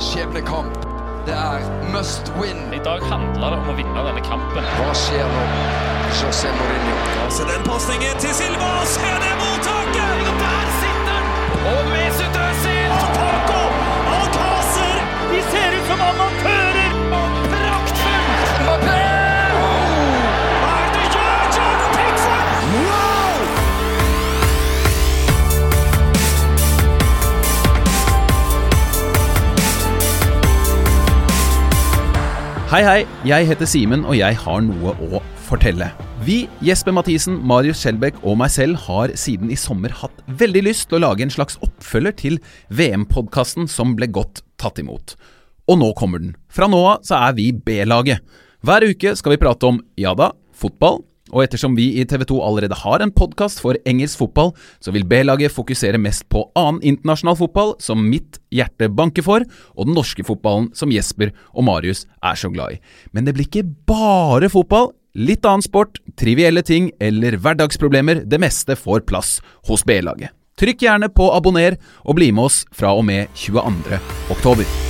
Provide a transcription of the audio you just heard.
skjebnekamp. Det er must win. I dag handler det om å vinne denne kampen. Hva skjer nå? José Mourinho. Se den pasningen til Silva, Hei, hei. Jeg heter Simen, og jeg har noe å fortelle. Vi, Jesper Mathisen, Marius Skjelbæk og meg selv, har siden i sommer hatt veldig lyst til å lage en slags oppfølger til VM-podkasten som ble godt tatt imot. Og nå kommer den. Fra nå av så er vi B-laget. Hver uke skal vi prate om, ja da, fotball. Og ettersom vi i TV 2 allerede har en podkast for engelsk fotball, så vil B-laget fokusere mest på annen internasjonal fotball, som mitt hjerte banker for, og den norske fotballen som Jesper og Marius er så glad i. Men det blir ikke bare fotball. Litt annen sport, trivielle ting eller hverdagsproblemer, det meste får plass hos B-laget. Trykk gjerne på abonner, og bli med oss fra og med 22. oktober.